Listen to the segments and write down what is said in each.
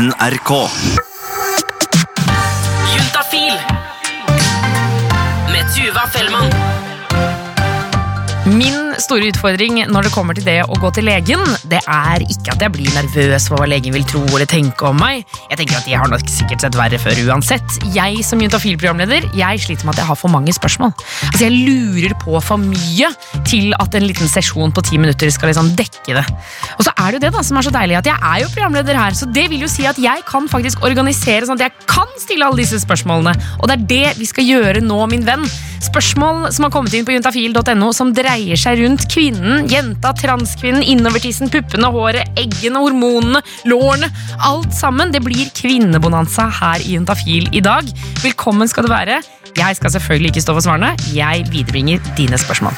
NRK. Juntafil med Tuva Fellmann. Min store utfordring når det kommer til det å gå til legen, det er ikke at jeg blir nervøs for hva legen vil tro eller tenke om meg. Jeg tenker at jeg har nok sikkert sett verre før uansett. Jeg som Juntafil-programleder jeg sliter med at jeg har for mange spørsmål. Altså Jeg lurer på for mye til at en liten sesjon på ti minutter skal liksom dekke det. Og så er det jo det da som er så deilig, at jeg er jo programleder her, så det vil jo si at jeg kan faktisk organisere sånn at jeg kan stille alle disse spørsmålene. Og det er det vi skal gjøre nå, min venn. Spørsmål som har kommet inn på juntafil.no som dreier seg rundt kvinnen, jenta, transkvinnen, innovertissen, puppene, håret, eggene, hormonene, lårene. Alt sammen. Det blir kvinnebonanza her i Juntafil i dag. Velkommen skal du være. Jeg skal selvfølgelig ikke stå for svarene. Jeg viderebringer dine spørsmål.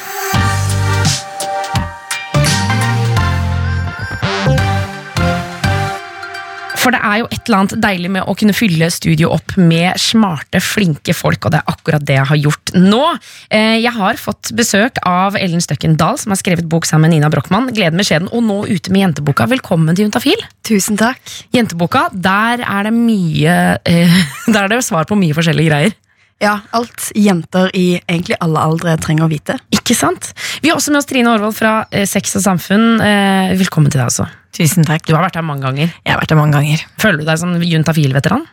For det er jo et eller annet deilig med å kunne fylle studio opp med smarte, flinke folk, og det er akkurat det jeg har gjort nå. Eh, Jeg har fått besøk av Ellen Støkken Dahl, som har skrevet bok sammen med Nina Brochmann, Gleden med skjeden, og nå ute med jenteboka. Velkommen til Juntafil. Tusen takk. Jenteboka, der er det mye eh, Der er det svar på mye forskjellige greier. Ja, alt jenter i egentlig alle aldre trenger å vite. Ikke sant? Vi har også med oss Trine Aarvold fra eh, Sex og Samfunn. Eh, velkommen til deg også. Tusen takk. Du har vært her mange ganger. Jeg har vært her mange ganger. Føler du deg som Juntafil-veteran?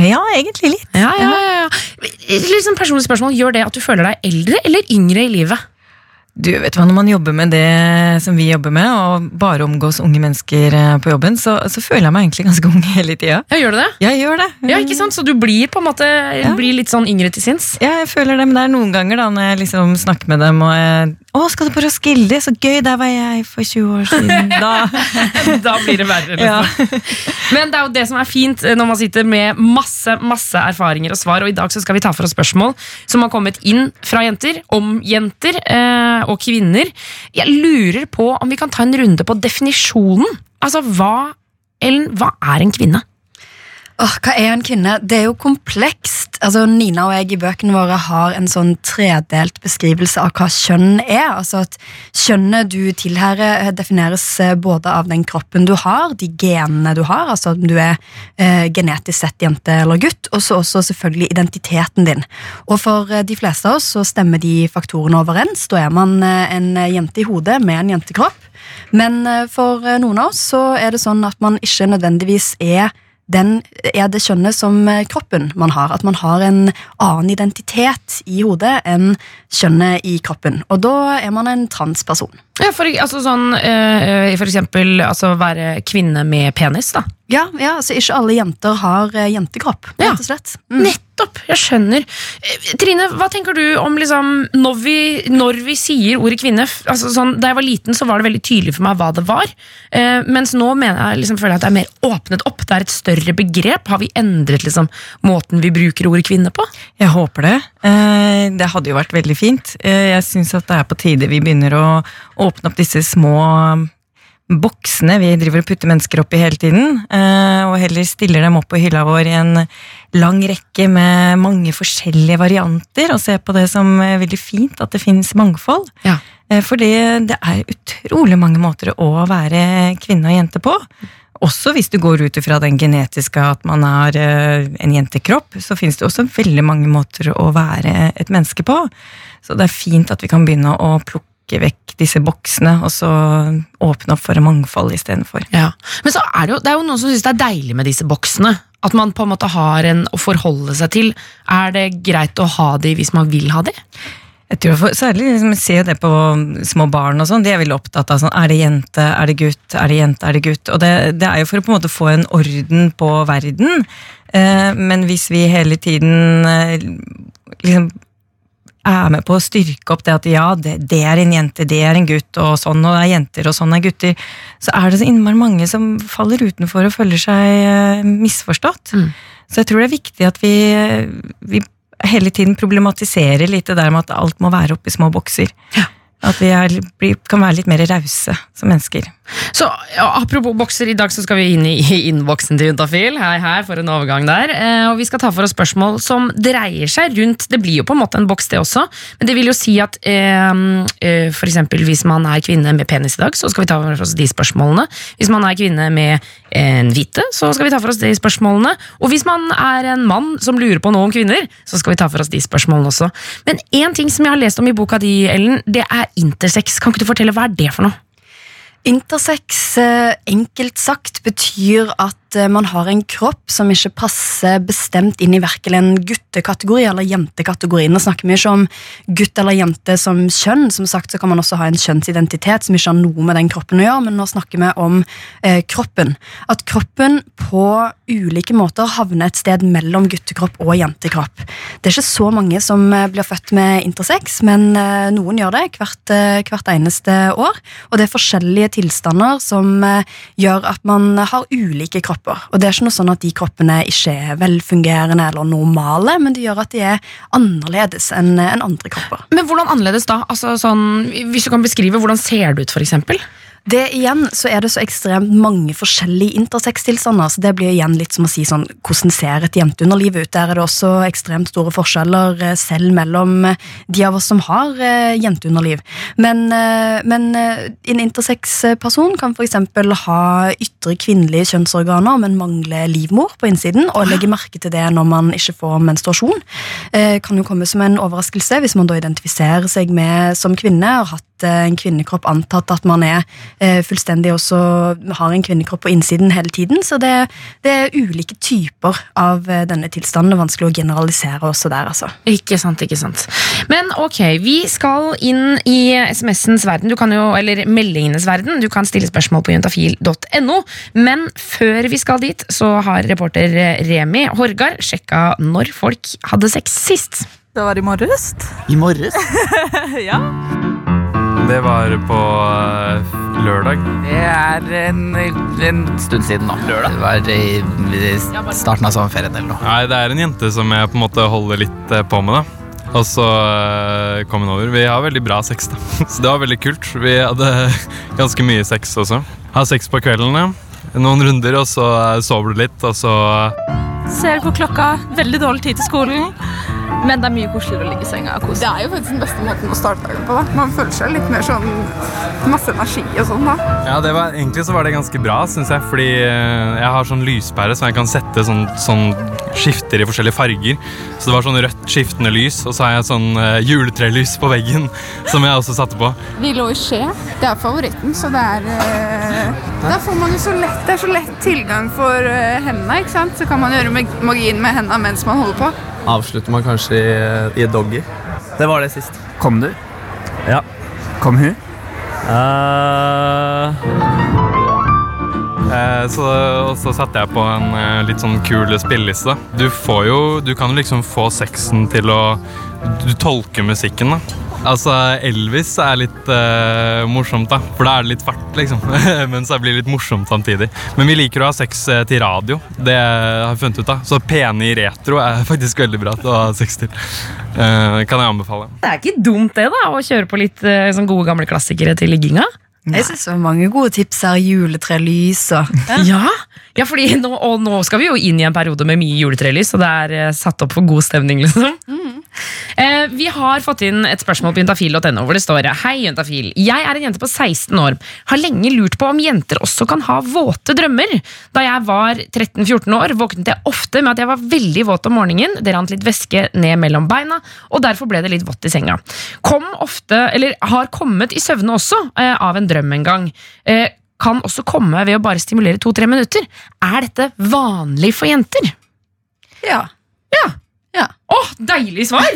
Ja, egentlig litt. Ja, ja, ja, ja. Litt sånn personlig spørsmål, Gjør det at du føler deg eldre eller yngre i livet? Du vet hva, Når man jobber med det som vi jobber med, og bare omgås unge mennesker eh, på jobben, så, så føler jeg meg egentlig ganske ung hele tida. Ja, gjør du det? Jeg gjør det. Ja, ikke sant? Så du blir på en måte blir litt sånn yngre til sinns? Ja, jeg føler det, men det er noen ganger da når jeg liksom snakker med dem og jeg, 'Å, skal du på Roskilde? Så gøy! Der var jeg for 20 år siden.' Da da blir det verre. Liksom. Men det er jo det som er fint eh, når man sitter med masse masse erfaringer og svar. Og i dag så skal vi ta for oss spørsmål som har kommet inn fra jenter, om jenter eh, og kvinner. Jeg lurer på om vi kan ta en runde på definisjonen. Altså, hva, Ellen, hva er en kvinne? Åh, hva er en kvinne? Det er jo komplekst. Altså, Nina og jeg i bøkene våre har en sånn tredelt beskrivelse av hva kjønn er. Altså at Kjønnet du tilhører, eh, defineres eh, både av den kroppen du har, de genene du har, altså om du er eh, genetisk sett jente eller gutt, og så også selvfølgelig identiteten din. Og For eh, de fleste av oss så stemmer de faktorene overens. Da er man en jente i hodet med en jentekropp. Men for noen av oss så er det sånn at man ikke nødvendigvis er den er det kjønnet som eh, kroppen man har. At man har en annen identitet i hodet enn kjønnet i kroppen. Og da er man en transperson. Ja, for, altså sånn, eh, for eksempel altså være kvinne med penis, da. Ja, ja, altså Ikke alle jenter har uh, jentekropp, Ja. rett og slett. Mm. Nettopp! Jeg skjønner. Eh, Trine, hva tenker du om liksom, når, vi, når vi sier ordet kvinne? Altså, sånn, da jeg var liten, så var det veldig tydelig for meg hva det var. Uh, mens nå mener jeg, liksom, føler jeg at det er mer åpnet opp. Det er et større begrep. Har vi endret liksom, måten vi bruker ordet kvinne på? Jeg håper det. Uh, Det hadde jo vært veldig fint. Eh, Jeg syns at det er på tide vi begynner å åpne opp disse små boksene vi driver og putter mennesker opp i hele tiden, eh, og heller stiller dem opp på hylla vår i en lang rekke med mange forskjellige varianter, og ser på det som er veldig fint at det finnes mangfold. Ja. Eh, For det, det er utrolig mange måter å være kvinne og jente på. Også hvis du går ut ifra den genetiske at man har eh, en jentekropp, så finnes det også veldig mange måter å være et menneske på. Så det er fint at vi kan begynne å plukke vekk disse boksene, og så åpne opp for mangfold istedenfor. Ja. Men så er det, jo, det er jo noen som syns det er deilig med disse boksene. At man på en måte har en å forholde seg til. Er det greit å ha de hvis man vil ha de? Jeg tror for, særlig liksom, ser jo det på små barn og sånn, de er veldig opptatt av sånn, er det jente, er det gutt, er det jente, er det gutt? Og det, det er jo for å på en måte få en orden på verden, eh, men hvis vi hele tiden eh, liksom er med på å styrke opp det at ja, det, det er en jente, det er en gutt, og sånn og det er jenter, og sånn er gutter, så er det så innmari mange som faller utenfor og føler seg eh, misforstått. Mm. Så jeg tror det er viktig at vi, vi hele tiden problematiserer litt det der med at alt må være oppi små bokser. At vi er, kan være litt mer rause som mennesker. Så ja, Apropos bokser, i dag så skal vi inn i innboksen til Juntafil. Hei, hei, for en overgang der. Eh, og Vi skal ta for oss spørsmål som dreier seg rundt Det blir jo på en måte en boks, det også. Men det vil jo si at eh, f.eks. for eksempel hvis man er kvinne med penis i dag, så skal vi ta for oss de spørsmålene. Hvis man er kvinne med en hvite, så skal vi ta for oss de spørsmålene. Og hvis man er en mann som lurer på noe om kvinner, så skal vi ta for oss de spørsmålene også. Men én ting som jeg har lest om i boka di, Ellen, det er intersex. Kan ikke du fortelle hva er det for noe? Intersex, eh, enkelt sagt, betyr at eh, man har en kropp som ikke passer bestemt inn i verken en guttekategori eller jentekategori. Nå snakker vi ikke om gutt eller jente som kjønn. Som sagt så kan man også ha en kjønnsidentitet som ikke har noe med den kroppen å gjøre, men nå snakker vi om eh, kroppen. At kroppen på ulike måter havner et sted mellom guttekropp og jentekropp. Det er ikke så mange som eh, blir født med intersex, men eh, noen gjør det hvert, eh, hvert eneste år. Og det er forskjellige tilstander som gjør at man har ulike kropper. Og det er ikke noe sånn at de kroppene ikke er velfungerende eller normale, men det gjør at de er annerledes enn andre kropper. Men hvordan annerledes da? Altså, sånn, hvis du kan beskrive, hvordan ser det ut, for eksempel? Det igjen så er det så ekstremt mange forskjellige intersex-tilstander, så det blir igjen litt som å si sånn hvordan ser et jenteunderliv ut? Der er det også ekstremt store forskjeller eh, selv mellom eh, de av oss som har eh, jenteunderliv. Men, men en intersex-person kan f.eks. ha ytre kvinnelige kjønnsorganer, men mangle livmor på innsiden, og legge merke til det når man ikke får menstruasjon. Kan jo komme som en overraskelse hvis man da identifiserer seg med som kvinne og har hatt en kvinnekropp antatt at man er eh, fullstendig også har en kvinnekropp på innsiden hele tiden. Så det, det er ulike typer av eh, denne tilstanden. Er vanskelig å generalisere også der, altså. Ikke sant, ikke sant. Men ok, vi skal inn i SMS-ens verden, du kan jo, eller meldingenes verden. Du kan stille spørsmål på juntafil.no. Men før vi skal dit, så har reporter Remi Horgard sjekka når folk hadde sex sist. Det var i morges. I morges? ja. Det var på eh, lørdag. Det er en, en stund siden nå. Lørdag? Det var i, i starten av sommerferien eller noe. Nei, det er en jente som jeg på en måte holder litt eh, på med. da. Og så eh, kom hun over. Vi har veldig bra sex, da. Så det var veldig kult. Vi hadde ganske mye sex også. Har sex på kveldene. Noen runder, og så sover du litt, og så Ser på klokka. Veldig dårlig tid til skolen. Men det er mye koseligere å ligge i senga og Det er jo faktisk den beste måten å starte dagen på. da. Man føler seg litt mer sånn masse energi og sånn. da. Ja, det var, Egentlig så var det ganske bra, syns jeg. Fordi eh, jeg har sånn lyspære som jeg kan sette sånn, sånn skifter i forskjellige farger. Så det var sånn rødt skiftende lys, og så har jeg sånn uh, juletrelys på veggen som jeg også satte på. Vi lå i skje. Det er favoritten, så det er uh, Da får man jo så lett Det er så lett tilgang for uh, hendene, ikke sant? Så kan man gjøre magien med hendene mens man holder på. Avslutter man kanskje i, i doggy. Det var det sist. Kom du? Ja. Kom hun? Eh, så, og så satte jeg på en eh, litt sånn kul spilleliste. Du får jo Du kan liksom få sexen til å Du tolker musikken, da. Altså, Elvis er litt uh, morsomt, da. For da er det litt fart, liksom. Men så blir det litt morsomt samtidig. Men vi liker å ha sex eh, til radio. Det har jeg funnet ut av. Så pene i retro er faktisk veldig bra til å ha sex til. Uh, kan jeg anbefale. Det er ikke dumt det da, å kjøre på litt uh, sånn gode gamle klassikere til ligginga. Jeg synes det var mange gode tips her. Juletrelys og Ja, ja fordi nå, og nå skal vi jo inn i en periode med mye juletrelys, og det er satt opp for god stemning, liksom. Eh, vi har fått inn et spørsmål på juntafil.no hvor det står Hei, juntafil. Jeg er en jente på 16 år. Har lenge lurt på om jenter også kan ha våte drømmer. Da jeg var 13-14 år, våknet jeg ofte med at jeg var veldig våt om morgenen. Det rant litt væske ned mellom beina, og derfor ble det litt vått i senga. Kom ofte, eller har kommet i søvne også, eh, av en drøm en gang. Eh, kan også komme ved å bare stimulere to-tre minutter. Er dette vanlig for jenter? Ja. Ja. Ja. Åh, deilig svar!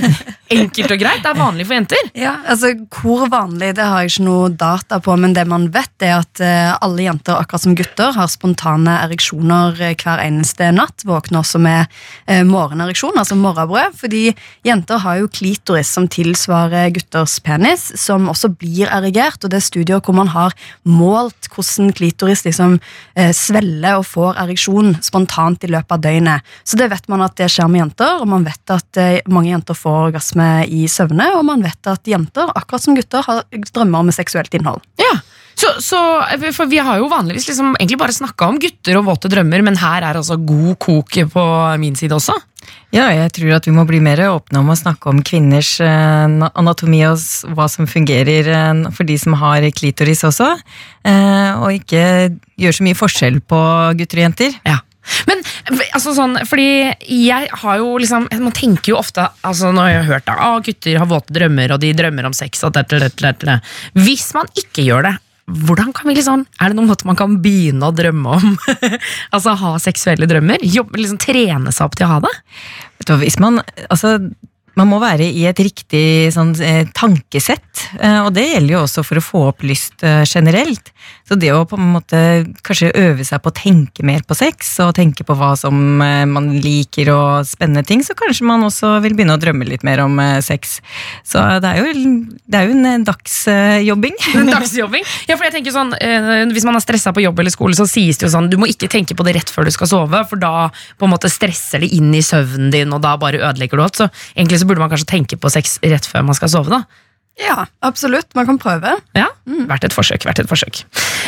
Enkelt og greit. Det er vanlig for jenter. Ja, altså Hvor vanlig det har jeg ikke noe data på, men det man vet, er at eh, alle jenter, akkurat som gutter, har spontane ereksjoner eh, hver eneste natt. Våkner også med eh, morgenereksjon, altså morgenbrød. Fordi jenter har jo klitoris som tilsvarer gutters penis, som også blir erigert. Og det er studier hvor man har målt hvordan klitoris liksom eh, sveller og får ereksjon spontant i løpet av døgnet. Så det vet man at det skjer med jenter, og man vet at at eh, mange jenter får orgasme i søvne, og man vet at jenter, akkurat som gutter, har drømmer med seksuelt innhold. Ja, så, så, for Vi har jo vanligvis liksom egentlig bare snakka om gutter og våte drømmer, men her er altså god kok på min side også. Ja, jeg tror at vi må bli mer åpne om å snakke om kvinners eh, anatomi og hva som fungerer eh, for de som har klitoris også. Eh, og ikke gjøre så mye forskjell på gutter og jenter. Ja. Men altså sånn, fordi jeg har jo liksom Man tenker jo ofte altså Nå har jeg hørt da, ah, gutter har våte drømmer, og de drømmer om sex. Og det, det, det, det. Hvis man ikke gjør det, hvordan kan vi liksom, er det noen måte man kan begynne å drømme om? altså Ha seksuelle drømmer? Jobbe, liksom Trene seg opp til å ha det? Vet du, hva, hvis man, altså, man må være i et riktig sånn, eh, tankesett, eh, og det gjelder jo også for å få opp lyst eh, generelt. Så det å på en måte kanskje øve seg på å tenke mer på sex, og tenke på hva som man liker og spennende ting, så kanskje man også vil begynne å drømme litt mer om sex. Så det er jo, det er jo en dagsjobbing. Dagsjobbing? Ja, for jeg tenker sånn, Hvis man er stressa på jobb eller skole, så sies det jo sånn du må ikke tenke på det rett før du skal sove, for da på en måte stresser det inn i søvnen din, og da bare ødelegger du alt. Så egentlig så burde man kanskje tenke på sex rett før man skal sove. da Ja, absolutt. Man kan prøve. Ja, verdt et forsøk. vært et forsøk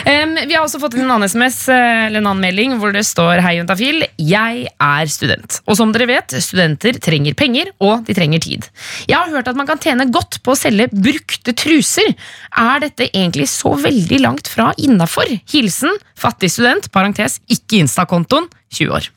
Um, Vi har også fått inn en annen SMS eh, Eller en annen melding hvor det står Hei, Juntafil. Jeg er student. Og som dere vet, studenter trenger penger, og de trenger tid. Jeg har hørt at man kan tjene godt på å selge brukte truser. Er dette egentlig så veldig langt fra innafor? Hilsen fattig student, parentes, ikke Insta-kontoen, 20 år.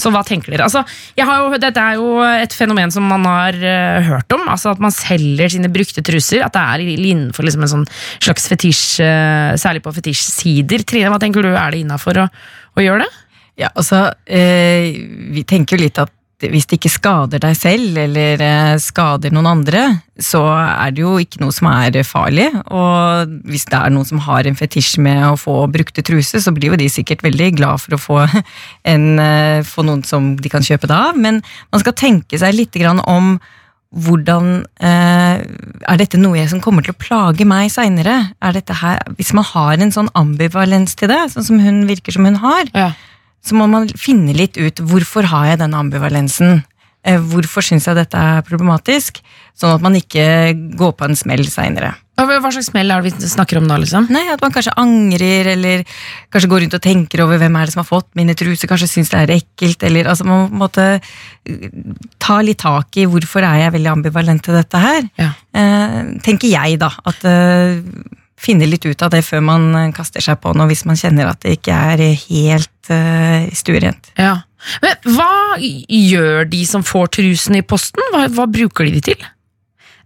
Så hva tenker dere? Altså, jo, dette er jo et fenomen som man har uh, hørt om. Altså At man selger sine brukte truser. At det er innenfor liksom en sånn slags fetisj, uh, særlig på fetisjsider. Trine, hva tenker du, er det innafor å, å gjøre det? Ja, altså, eh, vi tenker jo litt at hvis det ikke skader deg selv, eller eh, skader noen andre, så er det jo ikke noe som er farlig. Og hvis det er noen som har en fetisj med å få brukte truser, så blir jo de sikkert veldig glad for å få, en, eh, få noen som de kan kjøpe det av. Men man skal tenke seg litt om hvordan eh, Er dette noe som kommer til å plage meg seinere? Hvis man har en sånn ambivalens til det, sånn som hun virker som hun har, Ja. Så må man finne litt ut hvorfor har jeg denne ambivalensen. Eh, Hvorfor syns jeg dette er problematisk? Sånn at man ikke går på en smell seinere. Hva slags smell er det vi snakker om da? liksom? Nei, At man kanskje angrer, eller kanskje går rundt og tenker over hvem er det som har fått mine truser, kanskje syns det er ekkelt, eller altså man måtte eh, ta litt tak i hvorfor er jeg veldig ambivalent til dette her. Ja. Eh, tenker jeg, da. At eh, Finne litt ut av det før man kaster seg på noe, hvis man kjenner at det ikke er helt uh, stuerent. Ja. Men hva gjør de som får trusene i posten? Hva, hva bruker de de til?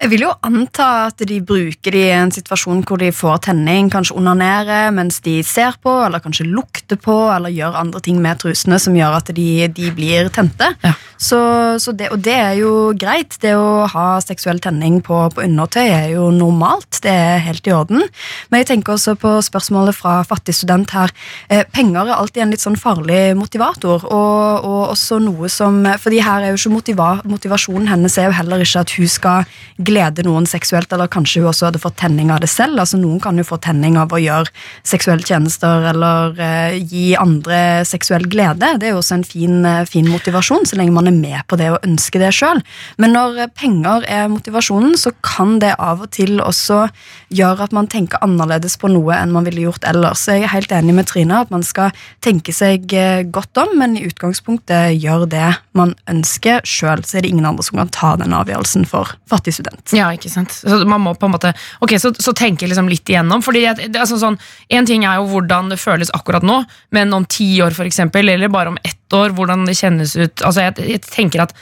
Jeg vil jo anta at de bruker det i en situasjon hvor de får tenning, kanskje onanere mens de ser på, eller kanskje lukter på, eller gjør andre ting med trusene som gjør at de, de blir tente. Ja. Så, så det, og det er jo greit. Det å ha seksuell tenning på, på undertøy er jo normalt. Det er helt i orden. Men jeg tenker også på spørsmålet fra fattig student her. Eh, penger er alltid en litt sånn farlig motivator, og, og også noe som fordi her er jo ikke motiva, motivasjonen hennes er jo heller ikke at hun skal glede noen seksuelt, eller kanskje hun også hadde fått tenning av det selv. altså Noen kan jo få tenning av å gjøre seksuelle tjenester eller eh, gi andre seksuell glede. Det er jo også en fin, eh, fin motivasjon, så lenge man er med på det og ønsker det sjøl. Men når eh, penger er motivasjonen, så kan det av og til også gjøre at man tenker annerledes på noe enn man ville gjort ellers. Jeg er helt enig med Trine at man skal tenke seg eh, godt om, men i utgangspunktet gjør det man ønsker sjøl. Så er det ingen andre som kan ta den avgjørelsen for fattig student. Ja, ikke sant? Så man må på en måte Ok, så, så tenke liksom litt igjennom. Fordi at, det sånn, sånn, En ting er jo hvordan det føles akkurat nå, men om ti år, for eksempel, eller bare om ett år, hvordan det kjennes ut Altså, jeg, jeg tenker at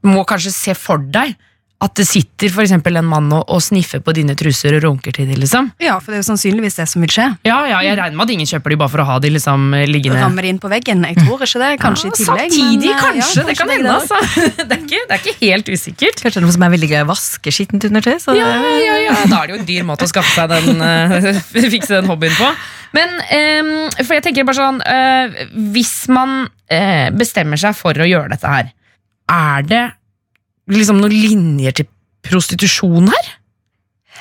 du må kanskje se for deg at det sitter for en mann og, og sniffer på dine truser og runker til dem, liksom. Ja, for det er jo sannsynligvis det som vil skje. Ja, ja, jeg regner med at ingen kjøper de bare for å ha de liksom liggende Rammer inn på veggen. Jeg tror ikke det. Kanskje i tillegg. Samtidig, men, eh, kanskje. ja, det kan hende, altså. Det er, ikke, det er ikke helt usikkert. Kanskje noen som er veldig gøy å vaske skittent undertøy. Så Ja, ja, ja. Da er det jo en dyr måte å skaffe seg den, uh, fikse den hobbyen på. Men um, for jeg tenker bare sånn uh, Hvis man uh, bestemmer seg for å gjøre dette her, er det liksom noen linjer til prostitusjon her?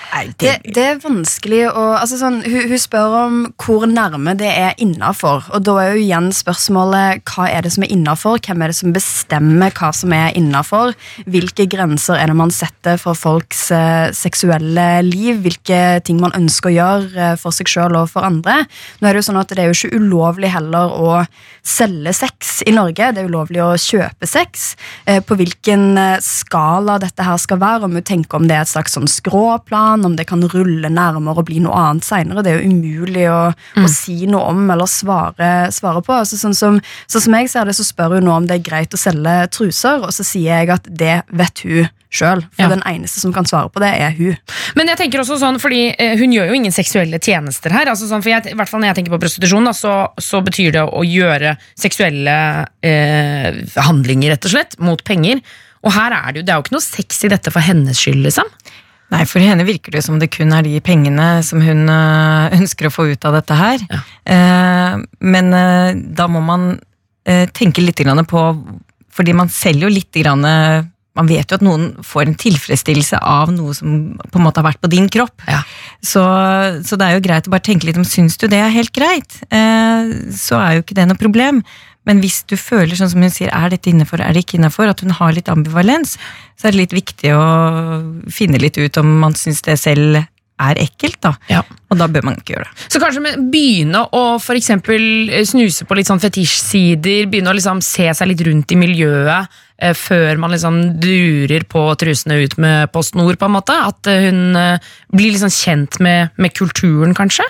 Det, det er vanskelig å altså sånn, hun, hun spør om hvor nærme det er innafor. Og da er jo igjen spørsmålet hva er det som er innafor? Hvem er det som bestemmer hva som er innafor? Hvilke grenser er det man setter for folks uh, seksuelle liv? Hvilke ting man ønsker å gjøre uh, for seg sjøl og for andre? Nå er Det jo sånn at det er jo ikke ulovlig heller å selge sex i Norge. Det er ulovlig å kjøpe sex. Uh, på hvilken skala dette her skal være, om hun tenker om det er et slags sånn skråplan, om det kan rulle nærmere og bli noe annet seinere. Det er jo umulig å, å si noe om eller svare, svare på. Altså, sånn, som, sånn som jeg ser det, så spør hun nå om det er greit å selge truser, og så sier jeg at det vet hun sjøl. For Ja. den eneste som kan svare på det, er hun. Men jeg tenker også sånn, fordi eh, hun gjør jo ingen seksuelle tjenester her. Altså sånn, for jeg, i hvert fall Når jeg tenker på prostitusjon, da, så, så betyr det å gjøre seksuelle eh, handlinger, rett og slett, mot penger. Og her er det jo, det er jo ikke noe sex i dette for hennes skyld, liksom. Nei, for henne virker det som det kun er de pengene som hun øh, ønsker å få ut av dette her. Ja. Eh, men øh, da må man tenke litt på Fordi man selger jo litt grann, Man vet jo at noen får en tilfredsstillelse av noe som på en måte har vært på din kropp. Ja. Så, så det er jo greit å bare tenke litt om syns du det er helt greit, eh, så er jo ikke det noe problem. Men hvis du føler sånn som hun sier, er dette innafor, er det ikke innafor, at hun har litt ambivalens, så er det litt viktig å finne litt ut om man syns det selv er ekkelt, da. Ja. Og da bør man ikke gjøre det. Så kanskje med, begynne å for eksempel eh, snuse på litt sånn fetisjsider, begynne å liksom se seg litt rundt i miljøet eh, før man liksom durer på trusene ut med PostNord, på en måte. At eh, hun eh, blir liksom kjent med, med kulturen, kanskje.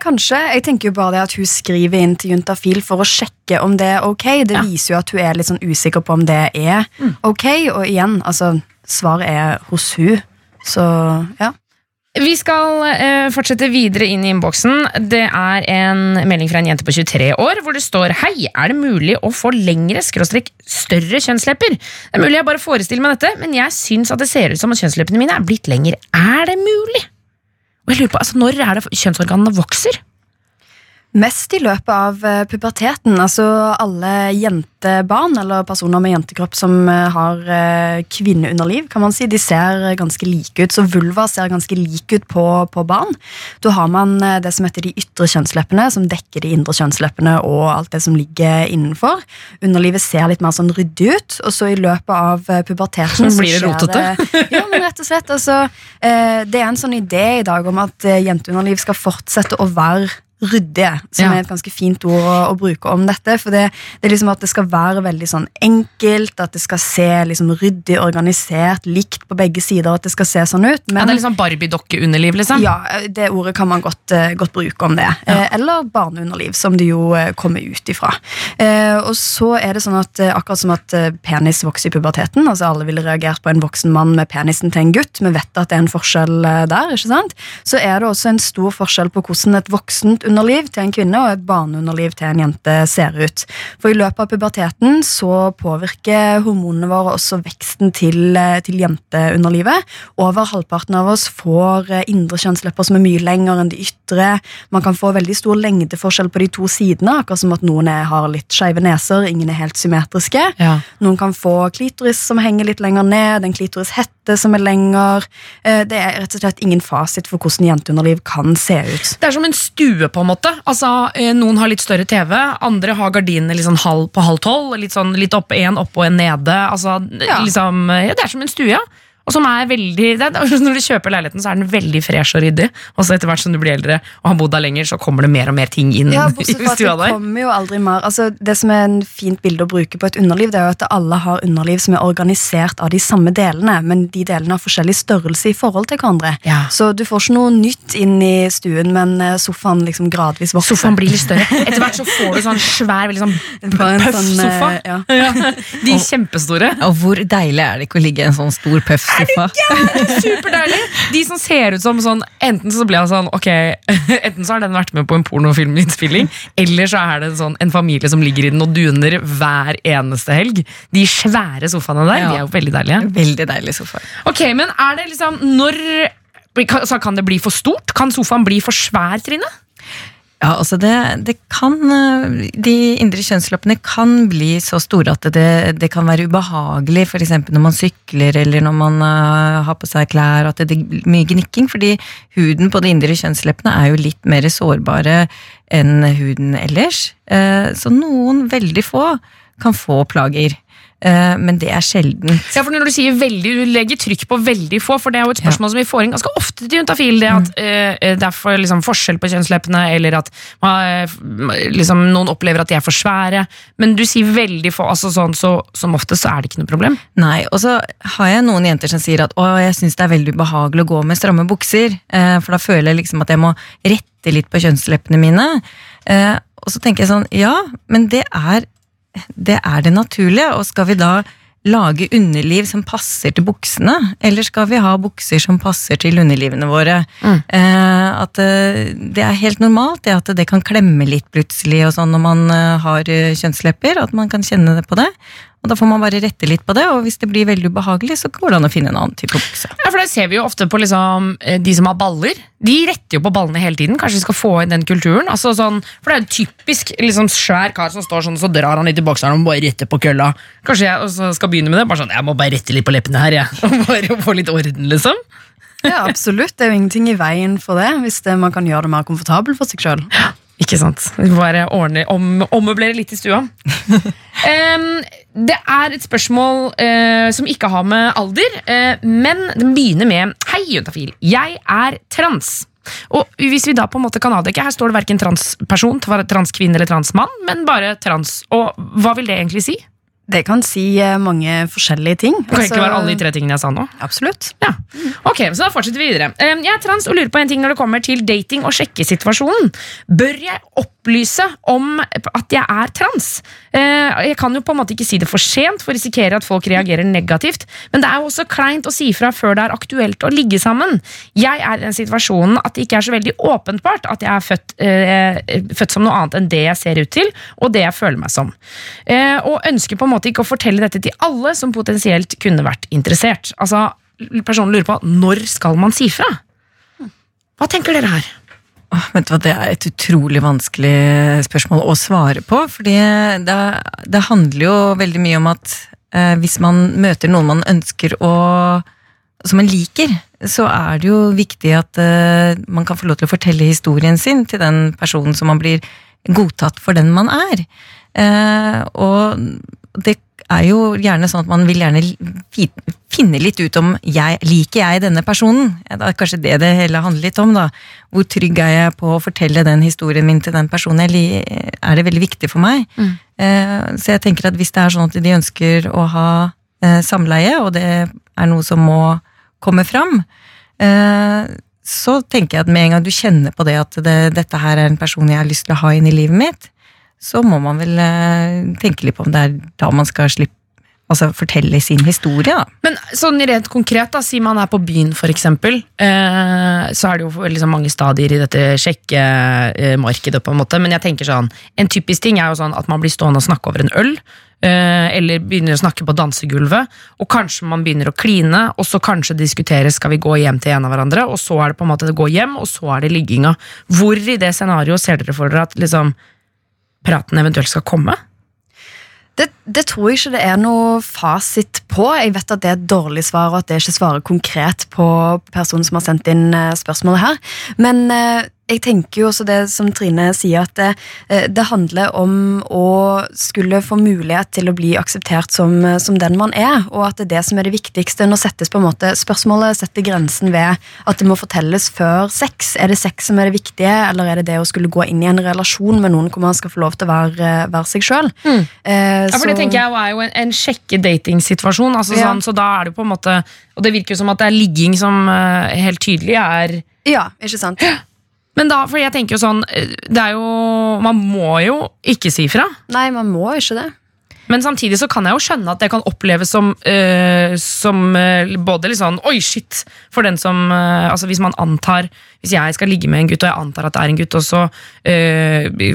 Kanskje. Jeg tenker jo bare det at hun skriver inn til Juntafil for å sjekke om det er ok. Det Ja. viser jo at hun er litt sånn usikker på om det er ok. Og igjen, altså, svaret er hos hun. Så ja. Vi skal eh, fortsette videre inn i innboksen. Det er en melding fra en jente på 23 år hvor det står Hei, er det mulig å få lengre skråstrek større kjønnslepper? Det er mulig jeg bare forestiller meg dette, men jeg syns at det ser ut som at kjønnsleppene mine er blitt lengre. Er det mulig? Jeg lurer på, altså Når er det kjønnsorganene vokser? Mest i løpet av eh, puberteten. Altså alle jentebarn eller personer med jentekropp som eh, har eh, kvinneunderliv, kan man si, de ser ganske like ut. Så vulva ser ganske lik ut på, på barn. Da har man det som heter de ytre kjønnsleppene, som dekker de indre kjønnsleppene og alt det som ligger innenfor. Underlivet ser litt mer sånn ryddig ut, og så i løpet av puberteten så Blir det rotete? ja, men rett og slett. Altså, det er en sånn idé i dag om at jenteunderliv skal fortsette å være ryddige, som Ja. er et ganske fint ord å, å bruke om dette. For det, det er liksom at det skal være veldig sånn enkelt, at det skal se liksom ryddig, organisert, likt på begge sider, at det skal se sånn ut. Ja, det er liksom Barbie-dokkeunderliv, liksom? ja, det ordet kan man godt, eh, godt bruke om det. Eh, Eller barneunderliv, som det jo eh, kommer ut ifra. Eh, Og så er det sånn at akkurat som at penis vokser i puberteten, altså alle ville reagert på en voksen mann med penisen til en gutt, vi vet at det er en forskjell der, ikke sant? Så er det også en stor forskjell på hvordan et voksent underliv til en kvinne og et barneunderliv til en jente ser ut. For i løpet av puberteten så påvirker hormonene våre også veksten til, eh, til jenteunderlivet. Over halvparten av oss får eh, indre kjønnslepper som er mye lengre enn de ytre. Man kan få veldig stor lengdeforskjell på de to sidene, akkurat som at noen er, har litt skeive neser, ingen er helt symmetriske. Ja. Noen kan få klitoris som henger litt lenger ned, en klitorishette som er lenger. Eh, Det er rett og slett ingen fasit for hvordan jenteunderliv kan se ut. Det er som en stue, på en måte. Altså, eh, Noen har litt større TV, andre har gardinene sånn halv på halv tolv. Litt sånn litt oppe en oppe og en nede. Altså, Ja. liksom, ja, det er som en stue, ja. Og som er veldig, det er, Når du kjøper leiligheten, så er den veldig fresh og ryddig. Og så etter hvert som du blir eldre og har bodd der lenger, så kommer det mer og mer ting inn Ja, bortsett fra at det kommer jo aldri mer altså, Det som er en fint bilde å bruke på et underliv, det er jo at alle har underliv som er organisert av de samme delene, men de delene har forskjellig størrelse i forhold til hverandre. Ja. Så du får ikke noe nytt inn i stuen, men eh, sofaen liksom gradvis vokser. Sofaen blir litt større. Etter hvert så får du sånn svær, veldig sånn puff-sofa. sånn, eh, ja. De kjempestore. Og hvor deilig er det ikke å ligge i en sånn stor puffsofa? Superdeilig! De som ser ut som sånn Enten så blir jeg sånn Ok, enten så har den vært med på en pornofilminnspilling, eller så er det en sånn, en familie som ligger i den og duner hver eneste helg. De svære sofaene der, Ja. de er jo veldig deilige. Veldig deilig sofa. Ok, men er det liksom Når kan det bli for stort? Kan sofaen bli for svær, Trine? Ja, altså det, det kan eh, De indre kjønnsleppene kan bli så store at det, det kan være ubehagelig, f.eks. når man sykler eller når man eh, har på seg klær, at det blir mye gnikking. Fordi huden på de indre kjønnsleppene er jo litt mer sårbare enn huden ellers. Eh, Så noen, veldig få, kan få plager. Eh, Men det er sjelden. Ja, for når du sier veldig, du legger trykk på veldig få, for det er jo et spørsmål som vi får inn ganske ofte til juntafil, det at mm. det er for, liksom, forskjell på kjønnsleppene, eller at man, eh, liksom, noen opplever at de er for svære, men du sier veldig få, altså sånn, så som ofte så er det ikke noe problem. Nei, og så har jeg noen jenter som sier at å, jeg syns det er veldig ubehagelig å gå med stramme bukser, eh, for da føler jeg liksom at jeg må rette litt på kjønnsleppene mine. Eh, Og så tenker jeg sånn, ja, men det er det, er det naturlige, og skal vi da lage underliv som passer til buksene, eller skal vi ha bukser som passer til underlivene våre? Eh, at eh, det er helt normalt det at det kan klemme litt plutselig og sånn når man eh, har eh, kjønnslepper, at man kan kjenne det på det. Og da får man bare rette litt på det, og hvis det blir veldig ubehagelig, så går det an å finne en annen type bukse. Ja, for det ser vi jo ofte på liksom, eh, de som har baller. De retter jo på ballene hele tiden. Kanskje vi skal få inn den kulturen? Altså, sånn, for det er jo typisk liksom, svær kar som står sånn, så drar han litt i bokseren og bare retter på kølla. Kanskje jeg også skal begynne med det? Bare sånn, Jeg må bare rette litt på leppene her, jeg. Og bare få litt orden, liksom. Ja, absolutt. Det er jo ingenting i veien for det, hvis det, man kan gjøre det mer komfortabelt for seg sjøl. Ikke sant. Bare ordne, om, ommøblere litt i stua. um, det er et spørsmål uh, som ikke har med alder, uh, men den begynner med Hei, juntafil. Jeg er trans. Og hvis vi da på en måte kan avdekke, Her står det verken transperson, transkvinne eller transmann, men bare trans. Og hva vil det egentlig si? Det kan si eh, mange forskjellige ting. Det kan Altså, egentlig være alle de tre tingene jeg sa nå. Absolutt. Ja. Ok, så da fortsetter vi videre. Eh, Jeg er trans og lurer på en ting når det kommer til dating- og sjekkesituasjonen. Bør jeg opplyse om at jeg er trans? Eh, Jeg kan jo på en måte ikke si det for sent, for risikerer at folk reagerer negativt. Men det er jo også kleint å si fra før det er aktuelt å ligge sammen. Jeg er i den situasjonen at det ikke er så veldig åpenbart at jeg er født, eh, født som noe annet enn det jeg ser ut til, og det jeg føler meg som. Og ønsker på en måte ikke å fortelle dette til alle som potensielt kunne vært interessert. Altså, Personen lurer på når skal man si fra? Hva tenker dere her? Oh, vet Det er et utrolig vanskelig spørsmål å svare på. fordi det, det handler jo veldig mye om at eh, hvis man møter noen man ønsker å som man liker, så er det jo viktig at eh, man kan få lov til å fortelle historien sin til den personen som man blir godtatt for den man er. Eh, og det er jo gjerne sånn at man vil gjerne finne litt ut om jeg, liker jeg denne personen. Det er kanskje det det hele handler litt om. da. Hvor trygg er jeg på å fortelle den historien min til den personen? Eller Er det veldig viktig for meg? Mm. så jeg tenker at hvis det er sånn at de ønsker å ha eh, samleie, og det er noe som må komme fram, eh, så tenker jeg at med en gang du kjenner på det at det, dette her er en person jeg har lyst til å ha inn i livet mitt, så må man vel eh, tenke litt på om det er da man skal slippe Altså fortelle sin historie, da. Men sånn rent konkret, da, si man er på byen eksempel, eh, så er det jo liksom mange stadier i dette sjekkemarkedet, på en måte, men jeg tenker sånn, en typisk ting er jo sånn at man blir stående og snakke over en øl, eh, eller begynner å snakke på dansegulvet, og kanskje man begynner å kline, og så kanskje diskutere skal vi gå hjem til en av hverandre, og så er det på en måte det gå hjem, og så er det ligginga. Hvor i det scenarioet ser dere for dere at liksom, praten eventuelt skal komme? Det, det tror jeg ikke det er noe fasit på. Jeg vet at det er et dårlig svar, og at det ikke svarer konkret på personen som har sendt inn eh, spørsmålet her. Men eh, jeg tenker jo også det som Trine sier, at det, eh, det handler om å skulle få mulighet til å bli akseptert som, eh, som den man er, og at det er det som er det viktigste. Nå settes på en måte spørsmålet setter grensen ved at det må fortelles før sex. Er det sex som er det viktige, eller er det det å skulle gå inn i en relasjon med noen hvor man skal få lov til å være, være seg sjøl? Ja, for det tenker jeg er jo en, en sjekke-datingsituasjon. Altså Ja. sånn, så da er det på en måte Og det virker jo som at det er ligging som eh, helt tydelig er Ja, ikke sant? Men da, for jeg tenker jo sånn eh, Det er jo Man må jo ikke si fra. Nei, man må ikke det. Men samtidig så kan jeg jo skjønne at det kan oppleves som, øh, som øh, både litt sånn Oi, shit! For den som øh, Altså hvis man antar Hvis jeg skal ligge med en gutt, og jeg antar at det er en gutt, og så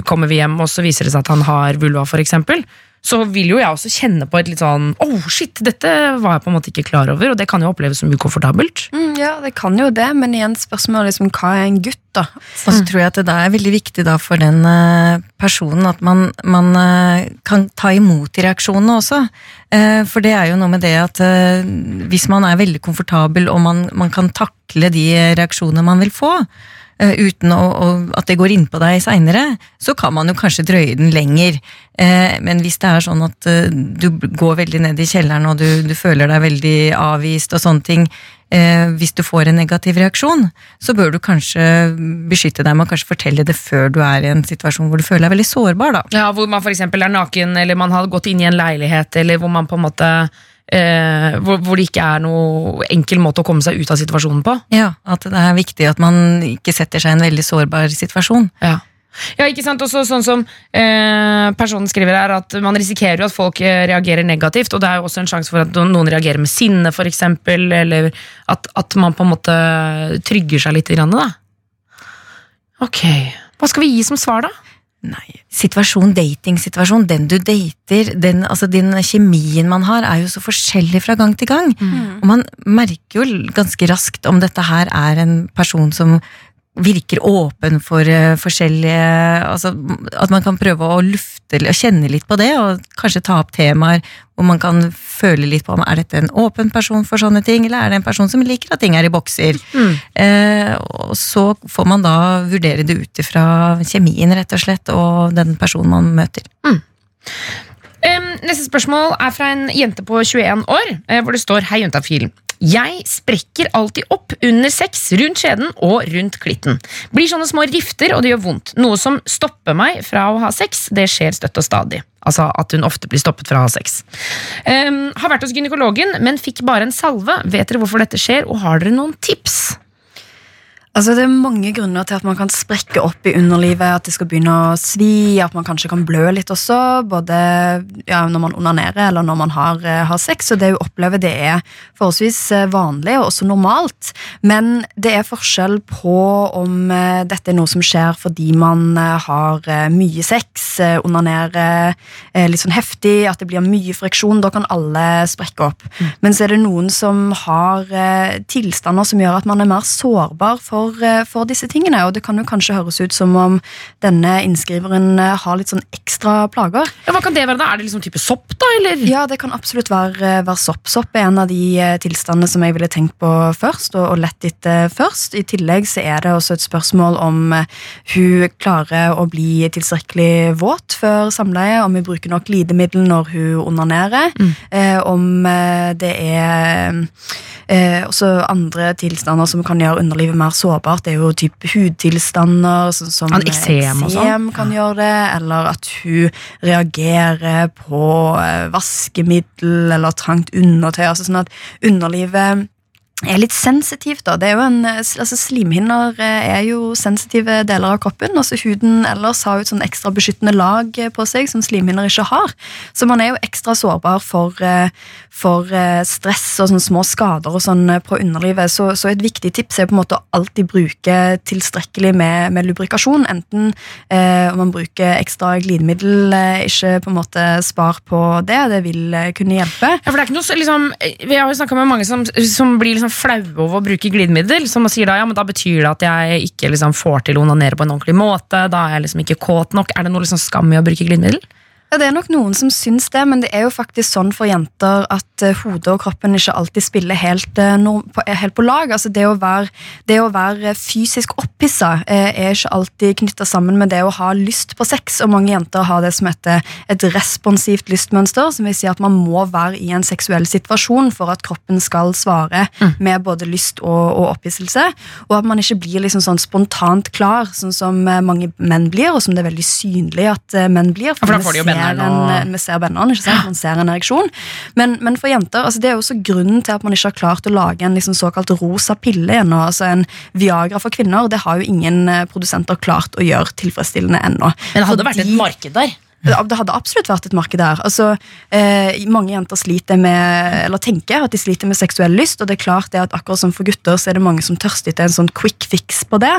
kommer vi hjem, og så viser det seg at han har vulva, for eksempel. Så vil jo jeg også kjenne på et litt sånn Oh, shit, dette var jeg på en måte ikke klar over, og det kan jo oppleves som ukomfortabelt. Mm, ja, det kan jo det, men igjen spørsmålet liksom, hva er en gutt, da? Og så tror jeg at det er veldig viktig da for den eh, personen at man, man eh, kan ta imot de reaksjonene også. Eh, for det er jo noe med det at hvis man er veldig komfortabel og man, man kan takle de reaksjonene man vil få, uten å, å, at det går innpå deg seinere, så kan man jo kanskje drøye den lenger. Eh, Men hvis det er sånn at eh, du går veldig ned i kjelleren og du, du føler deg veldig avvist og sånne ting, eh, hvis du får en negativ reaksjon, så bør du kanskje beskytte deg med å fortelle det før du er i en situasjon hvor du føler deg veldig sårbar. da. Ja, Hvor man eksempel er naken, eller man har gått inn i en leilighet, eller hvor man på en måte eh, hvor, hvor det ikke er noe enkel måte å komme seg ut av situasjonen på. Ja, At det er viktig at man ikke setter seg i en veldig sårbar situasjon. Ja. Ja, ikke sant? Også sånn som eh, personen skriver her, at man risikerer jo at folk eh, reagerer negativt, og det er jo også en sjanse for at noen reagerer med sinne, eksempel, eller at, at man på en måte trygger seg litt. Grann, da. Ok, hva skal vi gi som svar, da? Nei, situasjon, datingsituasjon, den du dater, den, altså den kjemien man har, er jo så forskjellig fra gang til gang. Og man merker jo ganske raskt om dette her er en person som virker åpen for eh, forskjellige altså At man kan prøve å lufte og kjenne litt på det, og kanskje ta opp temaer hvor man kan føle litt på om er dette en åpen person for sånne ting, eller er det en person som liker at ting er i bokser. Eh, og så får man da vurdere det ut ifra kjemien, rett og slett, og den personen man møter. Em, neste spørsmål er fra en jente på 21 år, eh, hvor det står Hei, juntafil. Jeg sprekker alltid opp under sex, rundt skjeden og rundt klitten. Blir sånne små rifter, og det gjør vondt. Noe som stopper meg fra å ha sex, det skjer støtt og stadig. Altså at hun ofte blir stoppet fra å ha sex. Um, har vært hos gynekologen, men fikk bare en salve. Vet dere hvorfor dette skjer, og har dere noen tips? Altså, det er mange grunner til at man kan sprekke opp i underlivet, at det skal begynne å svi, at man kanskje kan blø litt også, både ja, når man onanerer eller når man har, eh, har sex. Og det hun opplever, det er forholdsvis eh, vanlig og også normalt. Men det er forskjell på om eh, dette er noe som skjer fordi man har mye sex, onanerer litt sånn heftig, at det blir mye friksjon. Da kan alle sprekke opp. Men så er det noen som har tilstander som gjør at man er mer sårbar for, eh, for disse tingene. Og det kan jo kanskje høres ut som om denne innskriveren eh, har litt sånn ekstra plager. Ja, hva kan det være da? Er det liksom type sopp, da? Eller? Ja, det kan absolutt være, være sopp. Sopp er en av de eh, tilstandene som jeg ville tenkt på først, og, og lett etter først. I tillegg så er det også et spørsmål om eh, hun klarer å bli tilstrekkelig våt før samleie, om hun bruker nok glidemiddel når hun onanerer, eh, om eh, det er eh, også andre tilstander som kan gjøre underlivet mer sårbart. Det er jo type hudtilstander, sånn som An eksem sånn. eksem kan gjøre det, eller at hun reagerer på eh, vaskemiddel eller trangt undertøy. Altså sånn at underlivet er litt sensitivt. da. Det er jo en, altså Slimhinner eh, er jo sensitive deler av kroppen. altså Huden ellers har jo et sånn ekstra beskyttende lag på seg som slimhinner ikke har. Så man er jo ekstra sårbar for, eh, for eh, stress og sånne små skader og sånn på underlivet. Så, så et viktig tips er på en måte å alltid bruke tilstrekkelig med, med lubrikasjon. Enten eh, om man bruker ekstra glidemiddel, ikke på en måte spar på det. Det vil kunne hjelpe. Ja, for det er ikke noe, liksom, Vi har jo snakka med mange som, som blir liksom flaue over å bruke glidemiddel. Som sier da ja, men da betyr det at jeg ikke liksom får til å onanere på en ordentlig måte. Da er jeg liksom ikke kåt nok. Er det noe liksom skam i å bruke glidemiddel? Ja, Det er nok noen som syns det, men det er jo faktisk sånn for jenter at eh, hodet og kroppen ikke alltid spiller helt, eh, er helt på lag. Altså det å være, det å være fysisk opphissa eh, er ikke alltid knytta sammen med det å ha lyst på sex, og mange jenter har det som heter et responsivt lystmønster, som vil si at man må være i en seksuell situasjon for at kroppen skal svare med både lyst og, og opphisselse, og at man ikke blir liksom sånn spontant klar, sånn som eh, mange menn blir, og som det er veldig synlig at eh, menn blir. for da får de jo ser en, eh, vi ser bennene, ikke sant? Man ser en ereksjon. Men, men for jenter, altså det er jo også grunnen til at man ikke har klart å lage en liksom såkalt rosa pille ennå. Altså en Viagra for kvinner. Det har jo ingen eh, produsenter klart å gjøre tilfredsstillende ennå. Men det hadde vært et marked der. Det hadde absolutt vært et marked der. Altså, eh, mange jenter sliter med Eller tenker at de sliter med seksuell lyst, og det er klart det at akkurat som for gutter så er det mange som tørster etter en sånn quick fix på det.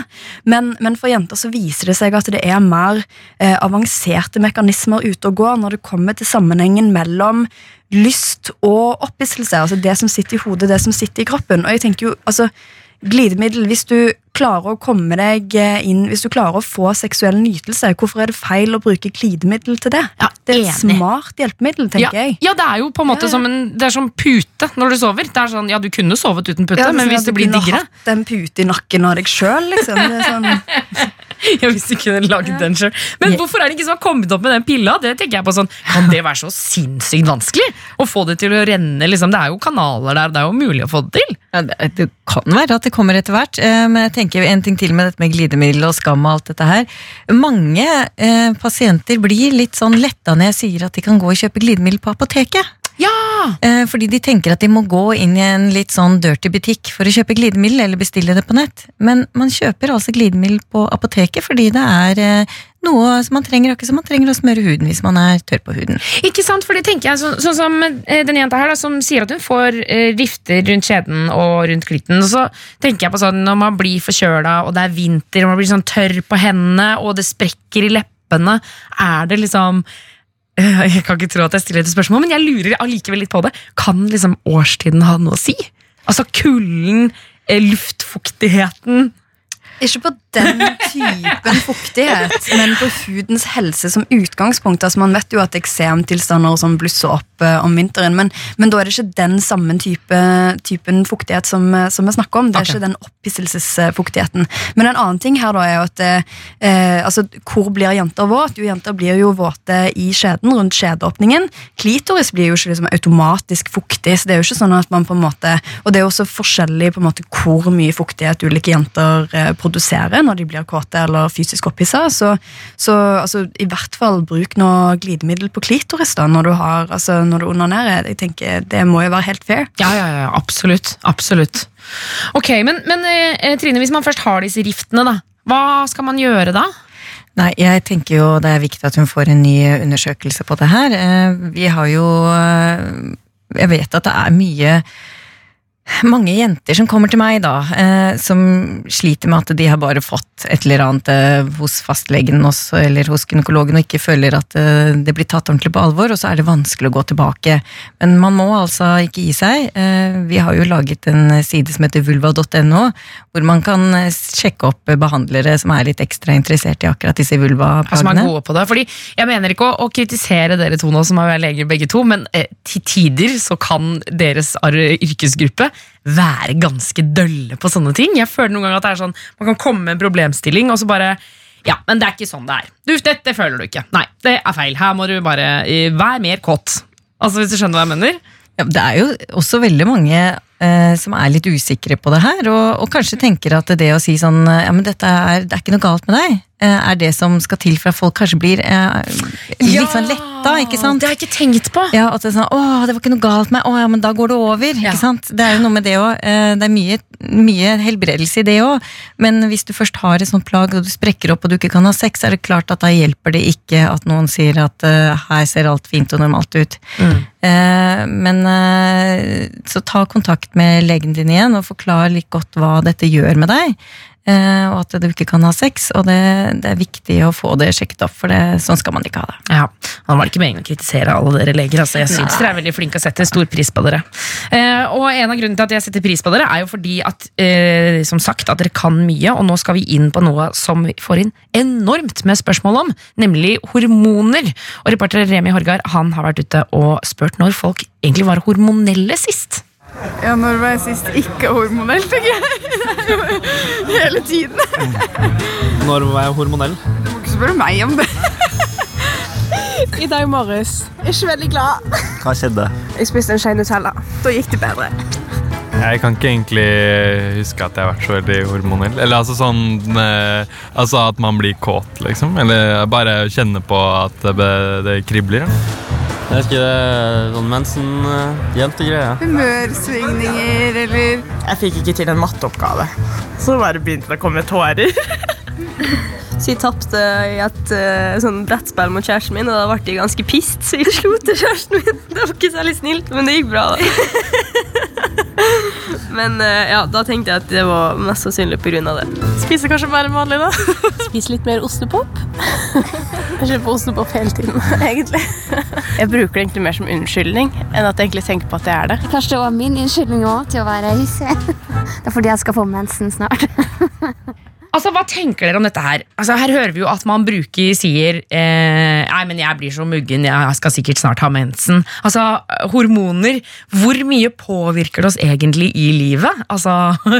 Men, men for jenter så viser det seg at det er mer eh, avanserte mekanismer ute og går når det kommer til sammenhengen mellom lyst og opphisselse. Altså det som sitter i hodet, det som sitter i kroppen. Og jeg tenker jo, altså glidemiddel, hvis du klarer å komme deg eh, inn Hvis du klarer å få seksuell nytelse, hvorfor er det feil å bruke glidemiddel til det? Ja, det er et smart hjelpemiddel, tenker ja, jeg. ja, det er jo på en måte Ja, som en Det er som pute når du sover. Det er sånn, ja, Du kunne sovet uten pute, men sånn hvis det du kunne hatt en pute i nakken av deg sjøl, liksom. Det er sånn, Ja, hvis du kunne laget den selv. Men hvorfor er det ikke som har kommet opp med den pilla? Det tenker jeg på sånn, Kan det være så sinnssykt vanskelig? Å få det til å renne? liksom Det er jo kanaler der, det er jo mulig å få det til. Ja, det, det kan være at det kommer etter hvert, eh, men jeg tenker en ting til med dette med glidemiddel og skam og alt dette her. Mange eh, pasienter blir litt sånn letta når jeg sier at de kan gå og kjøpe glidemiddel på apoteket. Ja! Eh, fordi de tenker at de må gå inn i en litt sånn dirty butikk for å kjøpe glidemiddel eller bestille det på nett. Men man kjøper altså glidemiddel på apoteket fordi det er eh, noe som man trenger, akkurat som man trenger å smøre huden hvis man er tørr på huden. Ikke sant, for det tenker jeg så, Sånn som eh, den jenta her da, som sier at hun får eh, rifter rundt skjeden og rundt klitten. Og så tenker jeg på sånn når man blir forkjøla, og det er vinter, og man blir sånn tørr på hendene, og det sprekker i leppene. Er det liksom Jeg kan ikke tro at jeg stiller et spørsmål, men jeg lurer allikevel litt på det. Kan liksom årstiden ha noe å si? Altså kulden, eh, luftfuktigheten Ikke på den typen fuktighet, men på hudens helse som utgangspunkt. Altså Man vet jo at eksemtilstander og sånn blusser opp eh, om vinteren, men, men da er det ikke den samme type, typen fuktighet som, eh, som vi snakker om. Det er okay. ikke den opphisselsesfuktigheten. Men en annen ting her da er jo at eh, altså, hvor blir jenter våt? Jo, jenter blir jo våte i skjeden, rundt skjedeåpningen. Klitoris blir jo ikke liksom automatisk fuktig, så det er jo ikke sånn at man på en måte Og det er jo også forskjellig på en måte hvor mye fuktighet ulike jenter eh, produserer når de blir kåte eller fysisk opphissa. Så, så altså, i hvert fall bruk noe glidemiddel på klitoris da, når du har altså, når du onanerer. Jeg tenker, Det må jo være helt fair. Ja, ja, ja, absolutt. Absolutt. Ok, men, men eh, Trine, hvis man først har disse riftene, da, hva skal man gjøre da? Nei, jeg tenker jo det er viktig at hun får en ny undersøkelse på det her. Eh, Vi har jo eh, Jeg vet at det er mye mange jenter som kommer til meg, da, eh, som sliter med at de har bare fått et eller annet eh, hos fastlegen også, eller hos gynekologen og ikke føler at eh, det blir tatt ordentlig på alvor, og så er det vanskelig å gå tilbake. Men man må altså ikke gi seg. Eh, vi har jo laget en side som heter vulva.no, hvor man kan eh, sjekke opp eh, behandlere som er litt ekstra interessert i akkurat disse som er gode på det. Fordi Jeg mener ikke å, å kritisere dere to nå som er leger begge to, men eh, til tider så kan deres yrkesgruppe være ganske dølle på sånne ting. Jeg føler noen ganger at det er sånn Man kan komme med en problemstilling, og så bare ja, men det er ikke sånn det er. Du, dette føler du ikke. Nei, det er feil. Her må du bare uh, være mer kåt. Altså, Hvis du skjønner hva jeg mener? Ja, det er jo også veldig mange uh, som er litt usikre på det her, og, og kanskje tenker at det å si sånn Ja, men dette er, det er ikke noe galt med deg, er det som skal til for at folk kanskje blir eh, litt sånn letta, ikke sant? Det har jeg ikke tenkt på. Ja, at det er sånn, å, det var ikke noe galt med, meg. å ja, men da går det over, Ja. ikke sant? Det er jo noe med det også, eh, det er mye, mye helbredelse i det også, men hvis du først har et sånt plag, og du sprekker opp, og du ikke kan ha sex, er det klart at da hjelper det ikke at noen sier at eh, her ser alt fint og normalt ut. Eh, men eh, så ta kontakt med legen din igjen, og forklar litt godt hva dette gjør med deg. Eh, og at du ikke kan ha sex, og det, det er viktig å få det sjekket opp, for det, sånn skal man ikke ha det. Ja, Han var ikke meningen å kritisere alle dere leger. Altså. Jeg syns dere er veldig flinke og setter stor pris på dere. Eh, og en av grunnene til at jeg setter pris på dere, er jo fordi at eh, som sagt, at dere kan mye, og nå skal vi inn på noe som vi får inn enormt med spørsmål om, nemlig hormoner. Og reporter Remi Horgard han har vært ute og spurt når folk egentlig var hormonelle sist. Ja, når var jeg sist ikke hormonell, tenker jeg. Hele tiden. Når var jeg hormonell? Du må ikke spørre meg om det. I dag morges. Ikke veldig glad. Hva skjedde? Jeg spiste en skje Nutella. Da gikk det bedre. Jeg kan ikke egentlig huske at jeg har vært så veldig hormonell. Eller altså sånn eh, Altså at man blir kåt, liksom. Eller bare kjenne på at det, det kribler. Jeg husker det er sånn mensen-jentegreie. Humørsvingninger eller Jeg fikk ikke til en matteoppgave. Så bare begynte det å komme tårer. Så jeg tapte i et uh, sånn brettspill mot kjæresten min, og da ble jeg ganske pissed, så jeg slo til kjæresten min. Det var ikke særlig snilt, men det gikk bra, da. men uh, ja, da tenkte jeg at det var mest sannsynlig av det. Spiser kanskje mer enn vanlig, da? Spise litt mer ostepop. Jeg kjøper ostepop hele tiden, egentlig. Jeg bruker det egentlig mer som unnskyldning enn at jeg egentlig tenker på at det er det. Kanskje det var min unnskyldning òg til å være hissig. Det er fordi jeg skal få mensen snart. Altså, Hva tenker dere om dette her? Altså, Her hører vi jo at man bruker sier eh, Nei, men jeg blir så muggen, jeg skal sikkert snart ha mensen. Altså, Hormoner, hvor mye påvirker det oss egentlig i livet? Altså,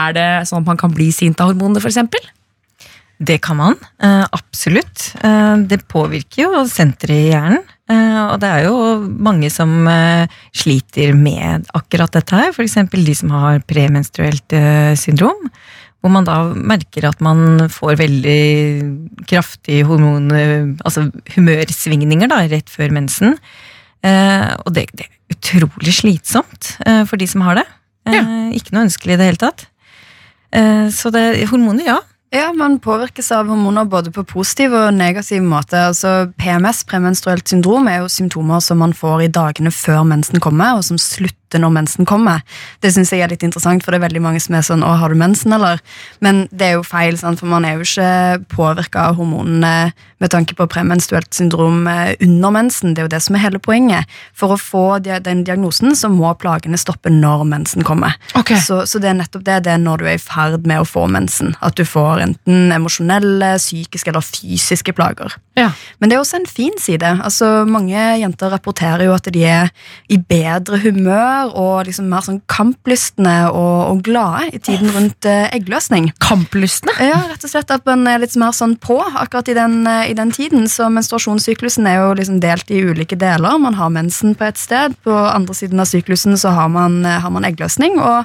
Er det sånn at man kan bli sint av hormoner, f.eks.? Det kan man, eh, absolutt. Eh, det påvirker jo senteret i hjernen. Eh, og det er jo mange som sliter med akkurat dette her. F.eks. de som har premenstruelt syndrom. Hvor man da merker at man får veldig kraftige hormon... Altså humørsvingninger da, rett før mensen. Eh, og det, det er utrolig slitsomt eh, for de som har det. Eh, Ikke noe ønskelig i det hele tatt. Eh, så det, hormoner, ja. Ja, Man påvirkes av hormoner både på positiv og negativ måte. Altså PMS, premenstruelt syndrom, er jo symptomer som man får i dagene før mensen kommer, og som slutter når mensen kommer. Det synes jeg er litt interessant, for det er veldig mange som er sånn 'Å, har du mensen', eller? Men det er jo feil, sant? for man er jo ikke påvirka av hormonene med tanke på premenstruelt syndrom eh, under mensen. Det er jo det som er hele poenget. For å få den diagnosen så må plagene stoppe når mensen kommer. Så, så det er nettopp det. Det er når du er i ferd med å få mensen. At du får enten emosjonelle, psykiske eller fysiske plager. Ja. Men det er også en fin side. Altså, mange jenter rapporterer jo at de er i bedre humør og liksom mer sånn kamplystne og, og glade i tiden rundt eh, eggløsning. Kamplystne? Ja, rett og slett at man er litt mer sånn på akkurat i den, eh, i den tiden. Så menstruasjonssyklusen er jo liksom delt i ulike deler. Man har mensen på et sted, på andre siden av syklusen så har man, eh, har man eggløsning. og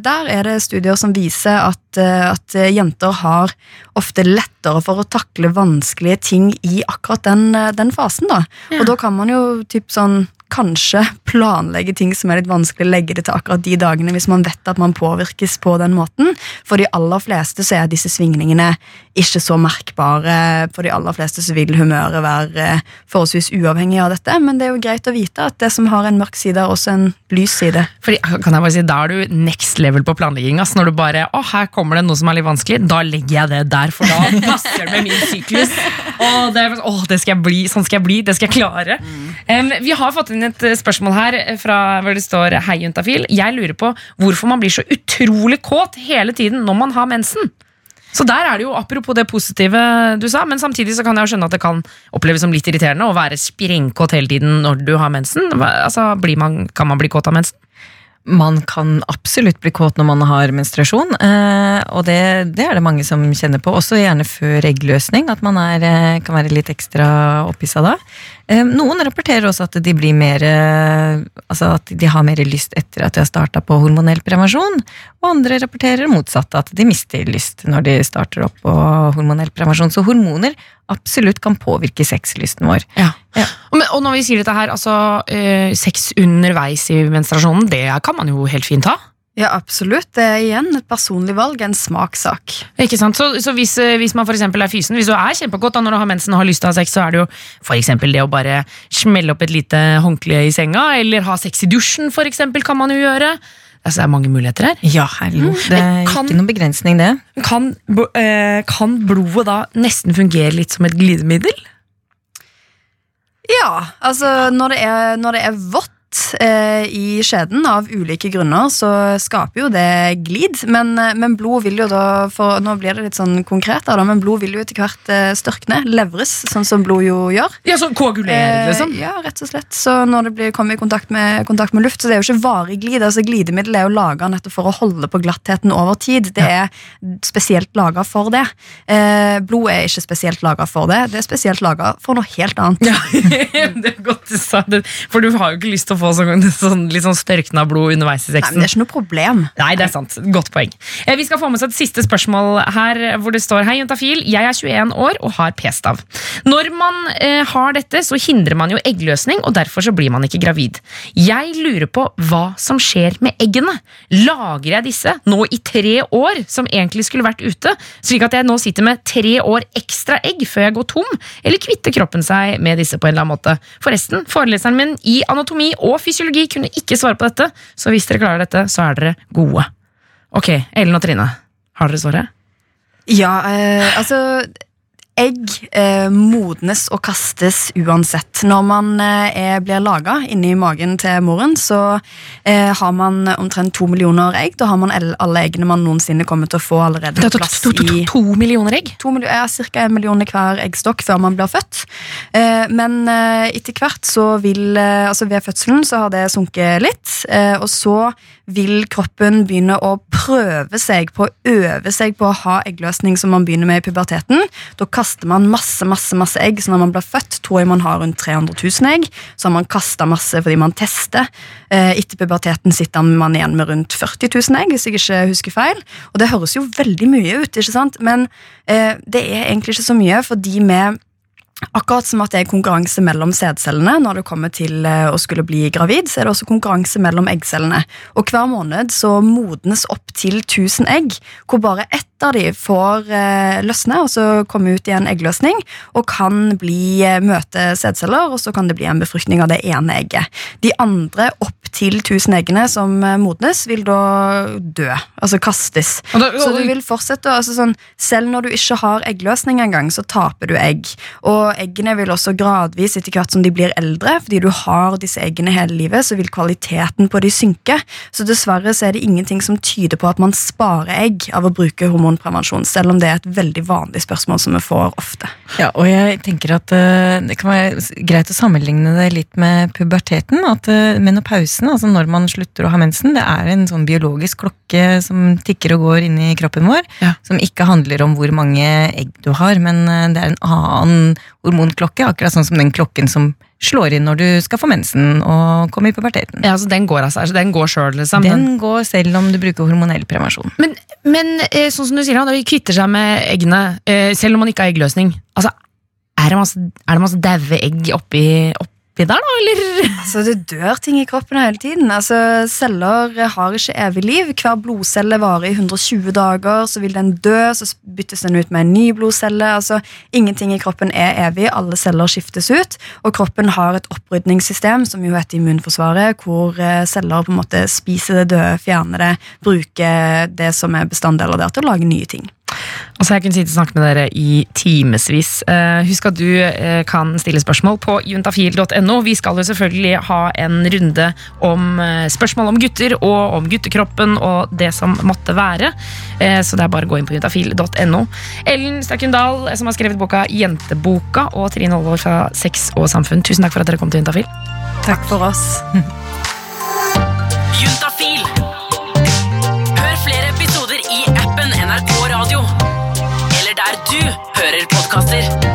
der er det studier som viser at, eh, at jenter har ofte lettere for å takle vanskelige ting i akkurat den, eh, den fasen. da. Og da kan man jo typ sånn kanskje planlegge ting som er litt vanskelig, legge det til akkurat de dagene hvis man vet at man påvirkes på den måten. For de aller fleste så er disse svingningene ikke så merkbare. For de aller fleste så vil humøret være eh, forholdsvis uavhengig av dette, men det er jo greit å vite at det som har en mørk side, er også en lys side. Fordi, kan jeg bare si, Da er du next level på planlegging. ass. Når du bare å, her kommer det noe som er litt vanskelig, da legger jeg det der, for da passer det med min syklus. Å, det, å, det skal jeg bli, sånn skal jeg bli, det skal jeg klare. Em, vi har fått inn et eh, spørsmål her eh, fra hvor det står Hei, juntafil. Jeg lurer på hvorfor man blir så utrolig kåt hele tiden når man har mensen. Så der er det jo apropos det positive du sa, men samtidig så kan jeg jo skjønne at det kan oppleves som litt irriterende å være sprengkåt hele tiden når du har mensen. Altså, man, Kan man bli kåt av mensen? Man kan absolutt bli kåt når man har menstruasjon, eh, og det, det er det mange som kjenner på, også gjerne før eggløsning, at man er, kan være litt ekstra opphissa da. Eh, Noen rapporterer også at de blir mer eh, Altså at de har mer lyst etter at de har starta på hormonell prevensjon, og andre rapporterer motsatt, at de mister lyst når de starter opp på hormonell prevensjon. Så hormoner absolutt kan påvirke sexlysten vår. Og, ja. og når vi sier dette her, altså eh, sex underveis i menstruasjonen, det kan man jo helt fint ha. Ja, absolutt. Det er igjen et personlig valg, en smakssak. Ikke sant? Så, så hvis, eh, hvis man for eksempel er fysen, hvis du er kjempegodt da, når du har mensen og har lyst til å ha sex, så er det jo for eksempel det å bare smelle opp et lite håndkle i senga, eller ha sex i dusjen, for eksempel, kan man jo gjøre. Altså, det er mange muligheter her. Ja, hallo. Det er Kan- ikke noen begrensning, det. Kan, eh, kan blodet da nesten fungere litt som et glidemiddel? Ja, altså når det er, når det er vått eh, i skjeden av ulike grunner, så skaper jo det glid. Men, eh, men blod vil jo da, for nå blir det litt sånn konkret, da, men blod vil jo etter hvert eh, størkne, levres, sånn som blod jo gjør. Ja, så koagulere, liksom? Eh, ja, rett og slett. Så når det blir, kommer i kontakt med, kontakt med luft, så det er jo ikke varig glid. altså Glidemiddel er jo laga nettopp for å holde på glattheten over tid. Det er spesielt laga for det. Eh, blod er ikke spesielt laga for det. Det er spesielt laga for noe helt annet. Ja, det er godt du sa det, for du har jo ikke lyst til å få sånn, sånn, litt sånn størkna blod underveis i Nei, sexen. men det er ikke noe problem. Nei, det er sant. Godt poeng. Eh, Vi skal få med oss et siste spørsmål her, hvor det står Hei, juntafil. Jeg er 21 år og har p-stav. Når man eh, har dette, så hindrer man jo eggløsning, og derfor så blir man ikke gravid. Jeg lurer på hva som skjer med eggene. Lager jeg disse nå i tre år, som egentlig skulle vært ute, slik at jeg nå sitter med tre år ekstra egg før jeg går tom, eller kvitter kroppen seg med disse på en eller annen måte? Forresten, foreleseren min i anatomi og fysiologi kunne ikke svare på dette, så hvis dere klarer dette, så er dere gode. Ok, Ellen og Trine, har dere svaret? Ja, eh, altså Egg eh, modnes og kastes uansett. Når man eh, blir laga inni magen til moren, så eh, har man omtrent to millioner egg. Da har man alle eggene man noensinne kommer til å få allerede er på plass to, to, to, i to millioner egg? to millioner, ja, Cirka en million i hver eggstokk før man blir født. Eh, men eh, etter hvert så vil eh, Altså ved fødselen så har det sunket litt, eh, og så vil kroppen begynne å prøve seg på å øve seg på å ha eggløsning som man begynner med i puberteten. Da kaster man masse masse, masse egg, så når man blir født, tror jeg man har rundt 300 000 egg. Så har man kasta masse fordi man tester. Eh, etter puberteten sitter man igjen med rundt 40 000 egg, hvis jeg ikke husker feil. Og det høres jo veldig mye ut, ikke sant? men eh, det er egentlig ikke så mye, fordi vi Akkurat som at det er konkurranse mellom sædcellene når det kommer til eh, å skulle bli gravid, så er det også konkurranse mellom eggcellene. Og hver måned så modnes opp til 1000 egg, hvor bare ett av de får eh, løsne, og så komme ut i en eggløsning, og kan bli eh, møte sædceller, og så kan det bli en befruktning av det ene egget. De andre opp til 1000 eggene som eh, modnes, vil da dø, altså kastes. Da- Så du vil fortsette, altså sånn, selv når du ikke har eggløsning engang, så taper du egg. Og eggene vil også gradvis, etter hvert som de blir eldre, fordi du har disse eggene hele livet, så vil kvaliteten på de synke. Så dessverre så er det ingenting som tyder på at man sparer egg av å bruke hormonprevensjon, selv om det er et veldig vanlig spørsmål som vi får ofte. Ja, og jeg tenker at eh, det kan være greit å sammenligne det litt med puberteten. At uh, menopausen, altså når man slutter å ha mensen, det er en sånn biologisk klokke som tikker og går inni kroppen vår. Ja. Som ikke handler om hvor mange egg du har, men eh, det er en annen hormonklokke. Akkurat sånn som den klokken som slår inn når du skal få mensen og komme i puberteten. Ja, altså Den går av seg, så den går sjøl, liksom. Den går selv om du bruker hormonell prevensjon. Men, men eh, sånn som du sier, da, når de kvitter seg med eggene, eh, selv om man ikke har eggløsning altså, er det masse daue egg oppi, oppi der, da, eller? Altså, det dør ting i kroppen hele tiden. Altså, celler har ikke evig liv. Hver blodcelle varer i 120 dager, så vil den dø, så byttes den ut med en ny blodcelle. Altså, ingenting i kroppen er evig, alle celler skiftes ut, og kroppen har et opprydningssystem, som jo heter immunforsvaret, hvor eh, celler på en måte spiser det døde, fjerner det, bruker det som er bestanddeler der, til å lage nye ting. Altså, jeg kunne sitte og snakke med dere i timevis. Eh, husk at du eh, kan stille spørsmål på juntafil.no. Vi skal jo selvfølgelig ha en runde om eh, spørsmål om gutter og om guttekroppen og det som måtte være. Eh, så det er bare å gå inn på juntafil.no. Ellen Stakken eh, som har skrevet boka Jenteboka, og Trine Olvor fra Sex og Samfunn. Tusen takk for at dere kom til Juntafil. Takk for oss. der du hører podkaster.